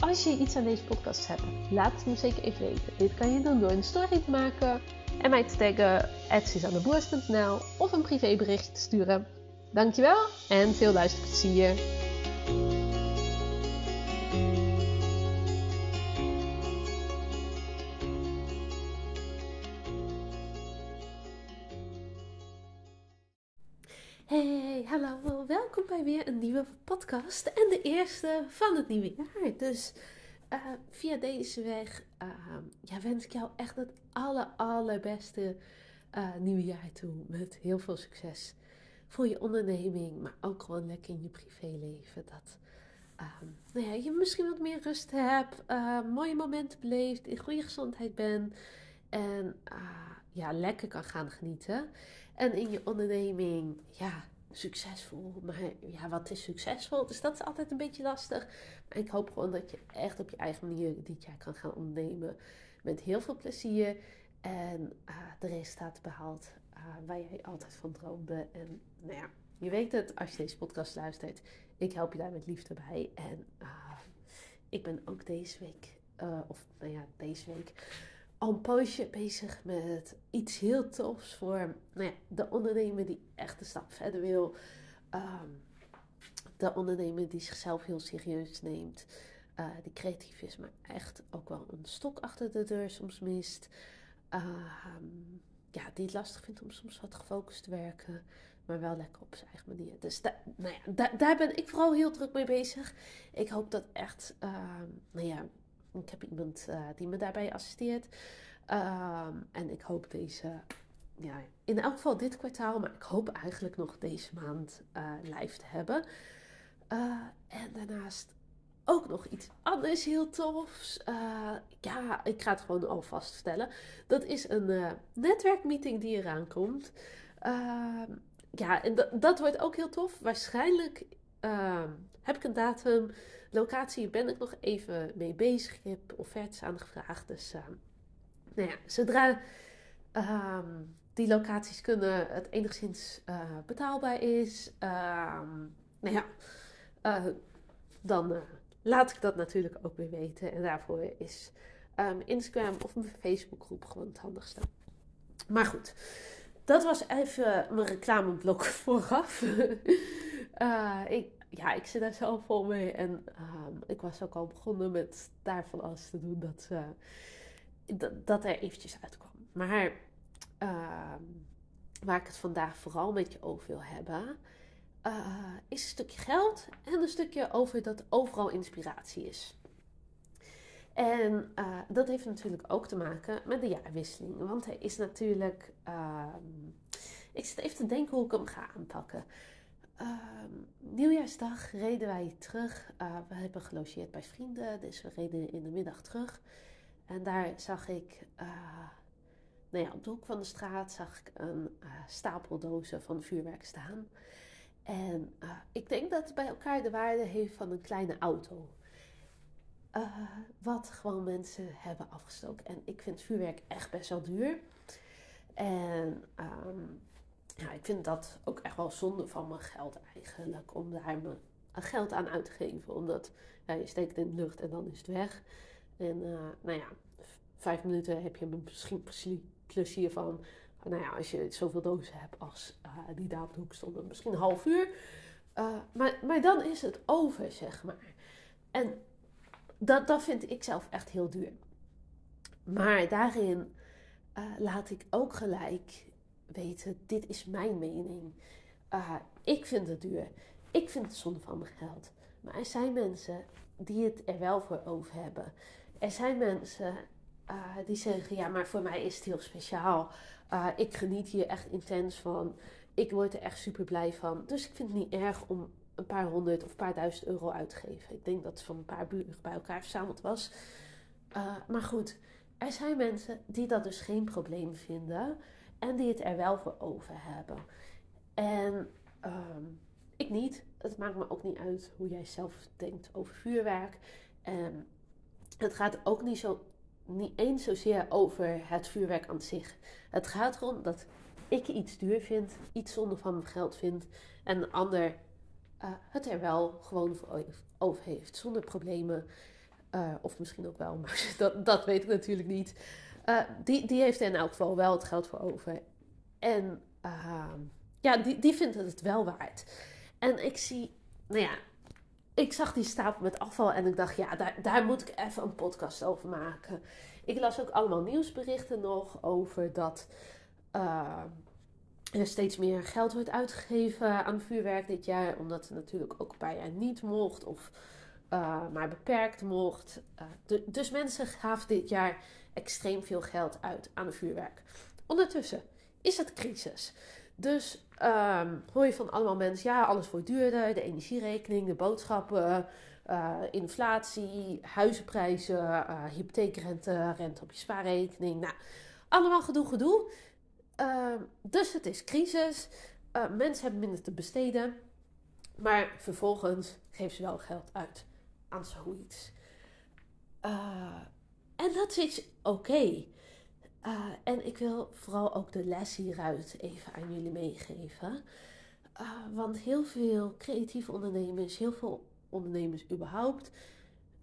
Als je iets aan deze podcast hebt, laat het me zeker even weten. Dit kan je doen door een story te maken en mij te taggen @suzanneboers.nl of een privébericht te sturen. Dankjewel en veel luisterplezier. En de eerste van het nieuwe jaar. Dus uh, via deze weg uh, ja, wens ik jou echt het aller, allerbeste uh, nieuwe jaar toe. Met heel veel succes voor je onderneming, maar ook gewoon lekker in je privéleven. Dat nou ja, je misschien wat meer rust hebt, mooie momenten beleeft, in goede gezondheid bent en ja, lekker kan gaan genieten. En in je onderneming, ja, succesvol. Maar ja, wat is succesvol? Dus dat is altijd een beetje lastig. Maar ik hoop gewoon dat je echt op je eigen manier dit jaar kan gaan ondernemen. Met heel veel plezier. En uh, de resultaten behaalt uh, waar jij altijd van droomde. En nou ja, je weet het als je deze podcast luistert. Ik help je daar met liefde bij. En uh, ik ben ook deze week, of nou ja, deze week al een poosje bezig met iets heel tofs voor nou ja, de ondernemer die echt een stap verder wil. Um, de ondernemer die zichzelf heel serieus neemt. Uh, die creatief is, maar echt ook wel een stok achter de deur soms mist. Uh, ja, die het lastig vindt om soms wat gefocust te werken. Maar wel lekker op zijn eigen manier. Dus nou ja, daar ben ik vooral heel druk mee bezig. Ik hoop dat echt, uh, nou ja, ik heb iemand uh, die me daarbij assisteert. Um, en ik hoop deze, ja, in elk geval dit kwartaal, maar ik hoop eigenlijk nog deze maand uh, live te hebben. Uh, en daarnaast ook nog iets anders heel tofs. ja, ik ga het gewoon alvast vertellen. Dat is een netwerkmeeting die eraan komt. Ehm, ja, en dat wordt ook heel tof. Waarschijnlijk ehm, heb ik een datum Locatie ben ik nog even mee bezig. Ik heb offertes aangevraagd. Dus uh, nou ja, zodra uh, die locaties kunnen, het enigszins uh, betaalbaar is, ehm, nou ja, eh, dan eh, laat ik dat natuurlijk ook weer weten. En daarvoor is um, Instagram of mijn Facebookgroep gewoon het handigste. Maar goed, dat was even mijn reclameblok vooraf. ik ja, ik zit daar zelf vol mee. En um, ik was ook al begonnen met daarvan alles te doen dat, uh, dat, dat, er eventjes uitkwam. Maar uh, waar ik het vandaag vooral met je over wil hebben, uh, is een stukje geld en een stukje over dat overal inspiratie is. En uh, dat heeft natuurlijk ook te maken met de jaarwisseling. Want er is natuurlijk. ik zit even te denken hoe ik hem ga aanpakken. Uh, nieuwjaarsdag reden wij terug. Uh, we hebben gelogeerd bij vrienden, dus we reden in de middag terug. En daar zag ik, uh, nou ja, op de hoek van de straat zag ik een stapel dozen van vuurwerk staan. En ik denk dat het bij elkaar de waarde heeft van een kleine auto. Wat gewoon mensen hebben afgestoken. En ik vind vuurwerk echt best wel duur. En um, ja, ik vind dat ook echt wel zonde van mijn geld eigenlijk. Om daar mijn geld aan uit te geven. Omdat ja, je steekt het in de lucht en dan is het weg. En uh, nou ja, vijf minuten heb je misschien plezier van. Nou ja, als je zoveel dozen hebt als uh, die daar op de hoek stonden. Misschien een half uur. Maar, maar dan is het over, zeg maar. En dat, dat vind ik zelf echt heel duur. Maar daarin laat ik ook gelijk weten, dit is mijn mening. Uh, ik vind het duur. Ik vind het zonde van mijn geld. Maar er zijn mensen die het er wel voor over hebben. Er zijn mensen uh, die zeggen, ja, maar voor mij is het heel speciaal. Ik geniet hier echt intens van. Ik word er echt super blij van. Dus ik vind het niet erg om een paar honderd of een paar duizend euro uitgeven. Ik denk dat het van een paar buren bij elkaar verzameld was. Uh, maar goed, er zijn mensen die dat dus geen probleem vinden en die het er wel voor over hebben. En um, ik niet. Het maakt me ook niet uit hoe jij zelf denkt over vuurwerk. En het gaat ook niet, zo, niet eens zozeer over het vuurwerk aan zich. Het gaat erom dat ik iets duur vind, iets zonder van mijn geld vind. En een ander uh, het er wel gewoon over heeft, zonder problemen. Uh, of misschien ook wel, maar dat, dat weet ik natuurlijk niet. Uh, die, die heeft er in elk geval wel het geld voor over. En ehm, ja, die, die vindt het wel waard. En ik zie, nou ja, ik zag die stapel met afval en ik dacht, ja, daar, daar moet ik even een podcast over maken. Ik las ook allemaal nieuwsberichten nog over dat uh, er steeds meer geld wordt uitgegeven aan vuurwerk dit jaar. Omdat het natuurlijk ook een niet mocht of uh, maar beperkt mocht. Uh, dus mensen gaven dit jaar extreem veel geld uit aan vuurwerk. Ondertussen is het crisis. Dus um, hoor je van allemaal mensen, ja, alles wordt duurder. De energierekening, de boodschappen, uh, inflatie, huizenprijzen, hypotheekrente, rente op je spaarrekening. Nou, allemaal gedoe, gedoe. Uh, dus het is crisis. Uh, mensen hebben minder te besteden. Maar vervolgens geven ze wel geld uit aan zoiets. Uh, en dat is oké. Uh, en ik wil vooral ook de les hieruit even aan jullie meegeven. Uh, want heel veel creatieve ondernemers, heel veel ondernemers überhaupt,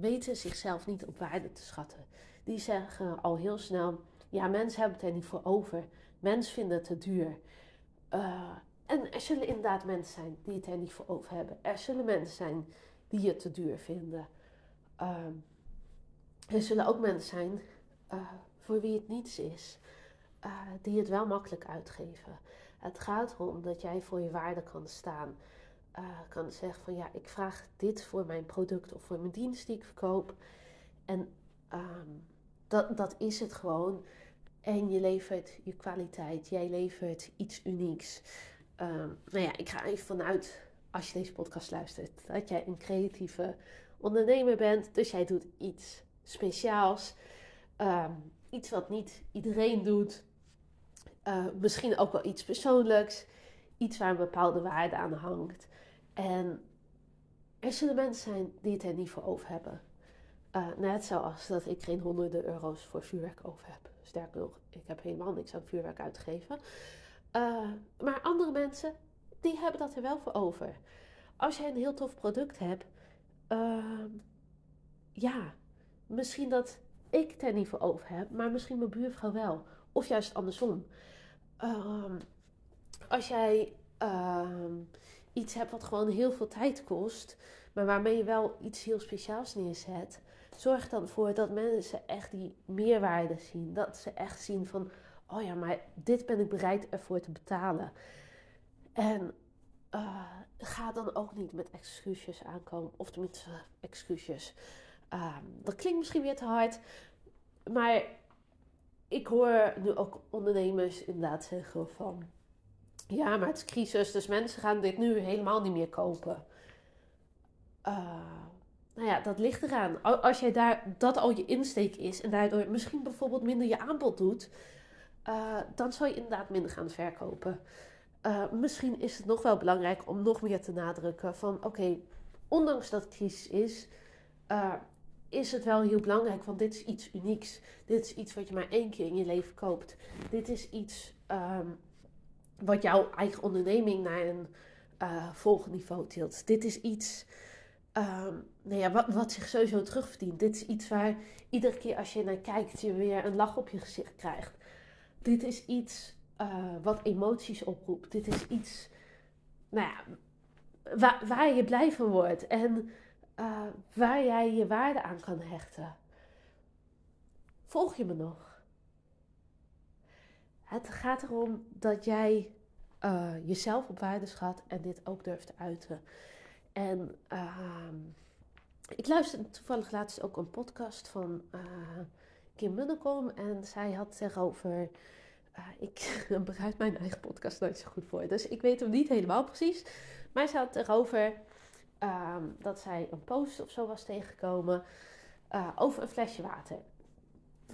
weten zichzelf niet op waarde te schatten. Die zeggen al heel snel: ja, mensen hebben het er niet voor over. Mensen vinden het te duur. Uh, en er zullen inderdaad mensen zijn die het er niet voor over hebben. Er zullen mensen zijn die het te duur vinden. er zullen ook mensen zijn voor wie het niets is, uh, die het wel makkelijk uitgeven. Het gaat erom dat jij voor je waarde kan staan. Kan zeggen van ja, ik vraag dit voor mijn product of voor mijn dienst die ik verkoop. En um, dat, dat is het gewoon. En je levert je kwaliteit, jij levert iets unieks. Um, nou ja, ik ga even vanuit, als je deze podcast luistert, dat jij een creatieve ondernemer bent. Dus jij doet iets speciaals. Um, iets wat niet iedereen doet. Uh, misschien ook wel iets persoonlijks. Iets waar een bepaalde waarde aan hangt. En er zullen mensen zijn die het er niet voor over hebben. Uh, net zoals dat ik geen honderden euro's voor vuurwerk over heb. Sterker nog, ik heb helemaal niks aan vuurwerk uitgegeven. Uh, maar andere mensen, die hebben dat er wel voor over. Als jij een heel tof product hebt, uh, ja, misschien dat ik er niet voor over heb, maar misschien mijn buurvrouw wel. Of juist andersom. Um, als jij um, iets hebt wat gewoon heel veel tijd kost, maar waarmee je wel iets heel speciaals neerzet, zorg dan voor dat mensen echt die meerwaarde zien. Dat ze echt zien van, oh ja, maar dit ben ik bereid ervoor te betalen. En uh, ga dan ook niet met excuses aankomen, of tenminste excuses. Um, dat klinkt misschien weer te hard, maar ik hoor nu ook ondernemers inderdaad zeggen van... Ja, maar het is crisis, dus mensen gaan dit nu helemaal niet meer kopen. Uh, nou ja, dat ligt eraan. Als jij daar, dat al je insteek is en daardoor misschien bijvoorbeeld minder je aanbod doet... Uh, dan zal je inderdaad minder gaan verkopen. Uh, misschien is het nog wel belangrijk om nog meer te nadrukken van... Oké, ondanks dat het crisis is is het wel heel belangrijk, want dit is iets unieks. Dit is iets wat je maar één keer in je leven koopt. Dit is iets um, wat jouw eigen onderneming naar een volgend niveau tilt. Dit is iets um, nou ja, wat, zich sowieso terugverdient. Dit is iets waar iedere keer als je naar kijkt, je weer een lach op je gezicht krijgt. Dit is iets uh, wat emoties oproept. Dit is iets nou ja, waar, waar je blij van wordt. En uh, waar jij je waarde aan kan hechten. Volg je me nog? Het gaat erom dat jij uh, jezelf op waarde schat en dit ook durft te uiten. En uh, ik luisterde toevallig laatst ook een podcast van uh, Kim Munnekom. En zij had het erover. ik bereid mijn eigen podcast nooit zo goed voor. Dus ik weet hem niet helemaal precies. Maar ze had erover ehm, dat zij een post of zo was tegengekomen uh, over een flesje water.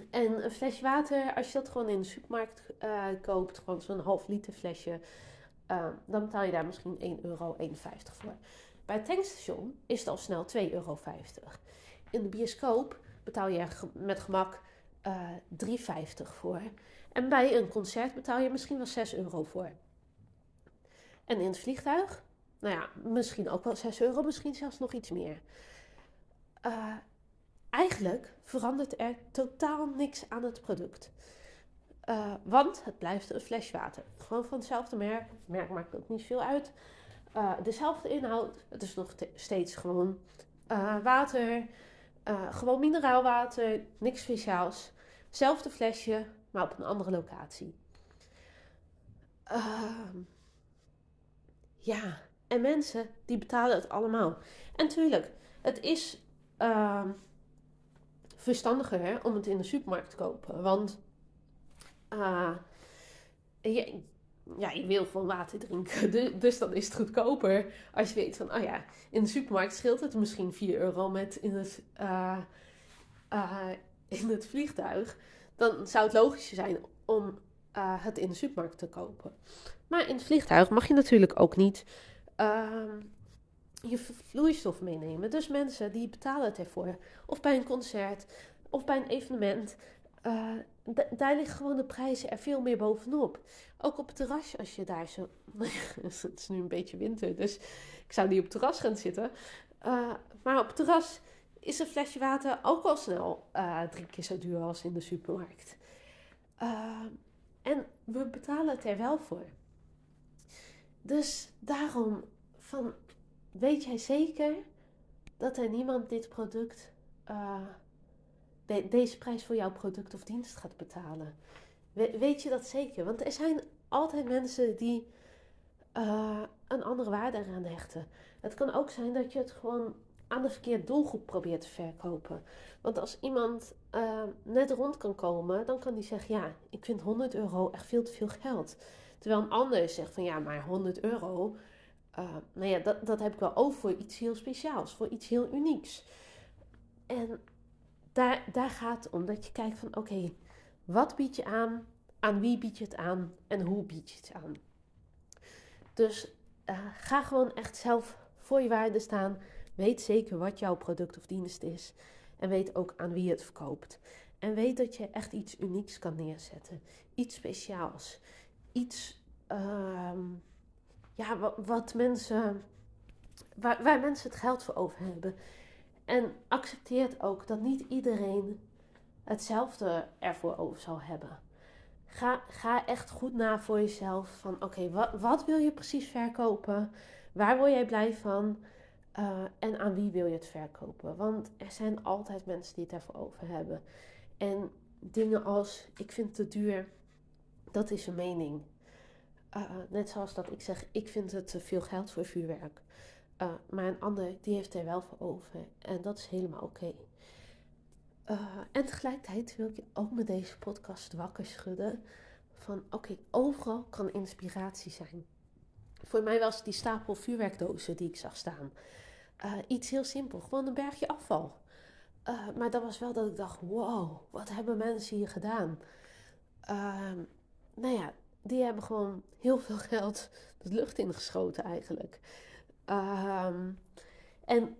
En een flesje water, als je dat gewoon in de supermarkt uh, koopt, gewoon zo'n half liter flesje, uh, dan betaal je daar misschien 1,51 euro voor. Bij het tankstation is het al snel 2,50 euro. In de bioscoop betaal je met gemak uh, 3,50 voor. En bij een concert betaal je misschien wel 6 euro voor. En in het vliegtuig, nou ja, misschien ook wel 6 euro, misschien zelfs nog iets meer. Uh, eigenlijk verandert er totaal niks aan het product. Uh, want het blijft een flesje water. Gewoon van hetzelfde merk. Het merk maakt ook niet veel uit. Uh, dezelfde inhoud. Het is nog steeds gewoon uh, water. gewoon mineraalwater. Niks speciaals. Zelfde flesje, maar op een andere locatie. Ehm, ja, en mensen die betalen het allemaal. En tuurlijk, het is ehm, verstandiger hè, om het in de supermarkt te kopen. Want je, ja, je wil van water drinken. Dus dan is het goedkoper als je weet van, oh ja, in de supermarkt scheelt het misschien 4 euro met in het, uh, uh, in het vliegtuig. Dan zou het logischer zijn om het in de supermarkt te kopen. Maar in het vliegtuig mag je natuurlijk ook niet ehm, je vloeistof meenemen. Dus mensen die betalen het ervoor. Of bij een concert, of bij een evenement. Daar liggen gewoon de prijzen er veel meer bovenop. Ook op het terras, als je daar zo. het is nu een beetje winter, dus ik zou niet op het terras gaan zitten. Uh, maar op het terras is een flesje water ook al snel uh, drie keer zo duur als in de supermarkt. en we betalen het er wel voor. Dus daarom van weet jij zeker dat er niemand dit product, deze prijs voor jouw product of dienst gaat betalen? We, weet je dat zeker? Want er zijn altijd mensen die uh, een andere waarde eraan hechten. Het kan ook zijn dat je het gewoon aan de verkeerde doelgroep probeert te verkopen. Want als iemand uh, net rond kan komen, dan kan die zeggen: Ja, ik vind 100 euro echt veel te veel geld. Terwijl een ander zegt van ja, maar 100 euro, uh, nou ja, dat, dat heb ik wel over voor iets heel speciaals, voor iets heel unieks. En daar, daar gaat het om dat je kijkt van oké, wat bied je aan, aan wie bied je het aan en hoe bied je het aan. Dus uh, ga gewoon echt zelf voor je waarde staan. Weet zeker wat jouw product of dienst is. En weet ook aan wie je het verkoopt. En weet dat je echt iets unieks kan neerzetten. Iets speciaals. Iets uh, ja, wat, wat mensen, waar, waar mensen het geld voor over hebben. En accepteert ook dat niet iedereen hetzelfde ervoor over zal hebben. Ga, ga echt goed na voor jezelf. Van oké, wat, wat wil je precies verkopen? Waar word jij blij van? Uh, en aan wie wil je het verkopen? Want er zijn altijd mensen die het ervoor over hebben. En dingen als ik vind het te duur, dat is een mening. Uh, net zoals dat ik zeg, ik vind het te veel geld voor vuurwerk. Uh, maar een ander, die heeft er wel voor over. En dat is helemaal oké. Uh, en tegelijkertijd wil ik je ook met deze podcast wakker schudden. Van oké, overal kan inspiratie zijn. Voor mij was die stapel vuurwerkdozen die ik zag staan. iets heel simpel, gewoon een bergje afval. maar dat was wel dat ik dacht, wow, wat hebben mensen hier gedaan? Ehm, nou ja, die hebben gewoon heel veel geld de lucht ingeschoten eigenlijk. Um, en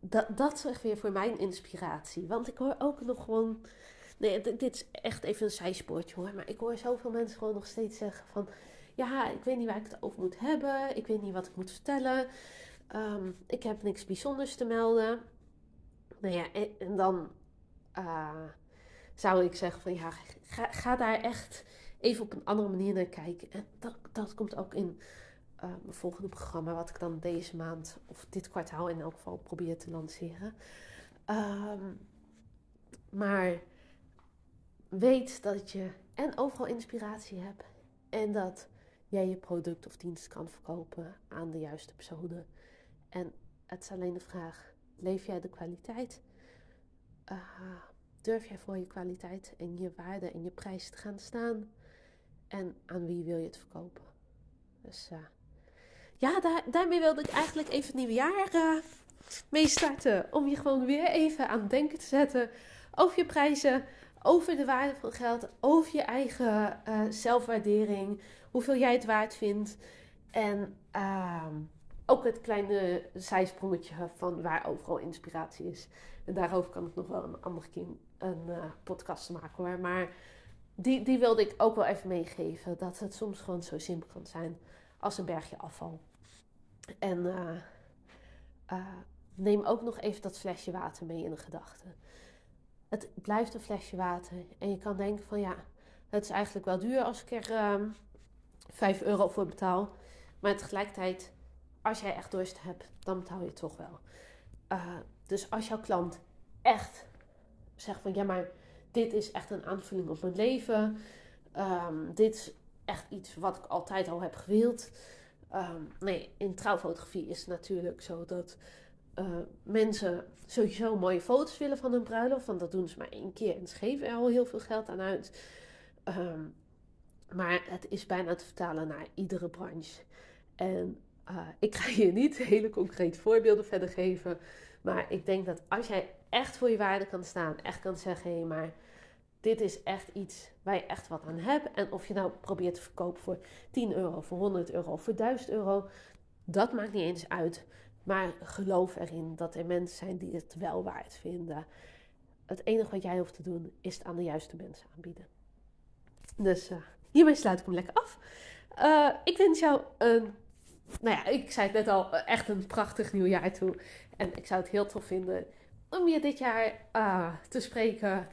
dat, dat is weer voor mijn inspiratie. Want ik hoor ook nog gewoon... Nee, dit, is echt even een zijspoortje hoor. Maar ik hoor zoveel mensen gewoon nog steeds zeggen van... Ja, ik weet niet waar ik het over moet hebben. Ik weet niet wat ik moet vertellen. Um, ik heb niks bijzonders te melden. Nou ja, en, dan uh, zou ik zeggen van ja, ga, ga daar echt even op een andere manier naar kijken. En dat, dat komt ook in uh, mijn volgende programma, wat ik dan deze maand of dit kwartaal in elk geval probeer te lanceren. Um, maar weet dat je en overal inspiratie hebt en dat jij je product of dienst kan verkopen aan de juiste personen. En het is alleen de vraag: leef jij de kwaliteit? Uh, durf jij voor je kwaliteit en je waarde en je prijs te gaan staan? En aan wie wil je het verkopen? Dus uh, ja, daar, daarmee wilde ik eigenlijk even het nieuwe jaar uh, mee starten. Om je gewoon weer even aan het denken te zetten over je prijzen, over de waarde van geld, over je eigen uh, zelfwaardering, hoeveel jij het waard vindt. En ehm, ook het kleine zijsprongetje van waar overal inspiratie is. En daarover kan ik nog wel een andere keer een uh, podcast maken hoor. Maar die, die wilde ik ook wel even meegeven. Dat het soms gewoon zo simpel kan zijn als een bergje afval. En uh, neem ook nog even dat flesje water mee in de gedachten. Het blijft een flesje water. En je kan denken van ja, het is eigenlijk wel duur als ik er ehm, 5 euro voor betaal. Maar tegelijkertijd, als jij echt dorst hebt, dan betaal je toch wel. Uh, dus als jouw klant echt zegt van ja, maar dit is echt een aanvulling op mijn leven. Um, dit is echt iets wat ik altijd al heb gewild. Um, nee, in trouwfotografie is het natuurlijk zo dat uh, mensen sowieso mooie foto's willen van hun bruiloft. Want dat doen ze maar één keer en ze geven er al heel veel geld aan uit. Um, maar het is bijna te vertalen naar iedere branche. En uh, ik ga je niet hele concrete voorbeelden verder geven. Maar ik denk dat als jij echt voor je waarde kan staan, echt kan zeggen: hé, hey, maar dit is echt iets waar je echt wat aan hebt. En of je nou probeert te verkopen voor 10 euro, voor 100 euro voor 1000 euro, dat maakt niet eens uit. Maar geloof erin dat er mensen zijn die het wel waard vinden. Het enige wat jij hoeft te doen is het aan de juiste mensen aanbieden. Dus uh, hiermee sluit ik hem lekker af. Uh, ik wens jou een, nou ja, ik zei het net al, echt een prachtig nieuwjaar toe. En ik zou het heel tof vinden om je dit jaar uh, te spreken.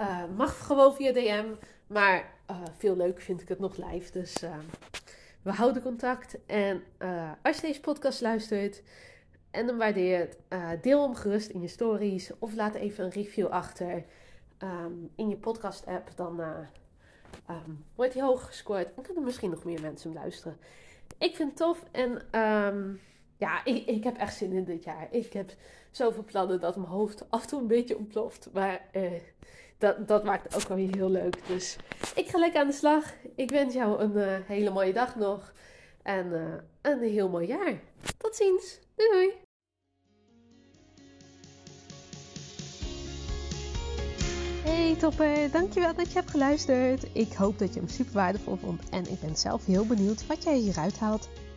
Uh, mag gewoon via DM. Maar uh, veel leuker vind ik het nog live. Dus we houden contact. En als je deze podcast luistert en hem waardeert, deel hem gerust in je stories. Of laat even een review achter um, in je podcast app. Dan um, wordt hij hoog gescoord. En kunnen misschien nog meer mensen hem luisteren. Ik vind het tof. En um, ja, ik, ik heb echt zin in dit jaar. Ik heb zoveel plannen dat mijn hoofd af en toe een beetje ontploft. Maar eh, dat, dat maakt ook wel weer heel leuk. Dus ik ga lekker aan de slag. Ik wens jou een uh, hele mooie dag nog. En uh, een heel mooi jaar. Tot ziens. Doei doei. Hey topper, dankjewel dat je hebt geluisterd. Ik hoop dat je hem super waardevol vond en ik ben zelf heel benieuwd wat jij hieruit haalt.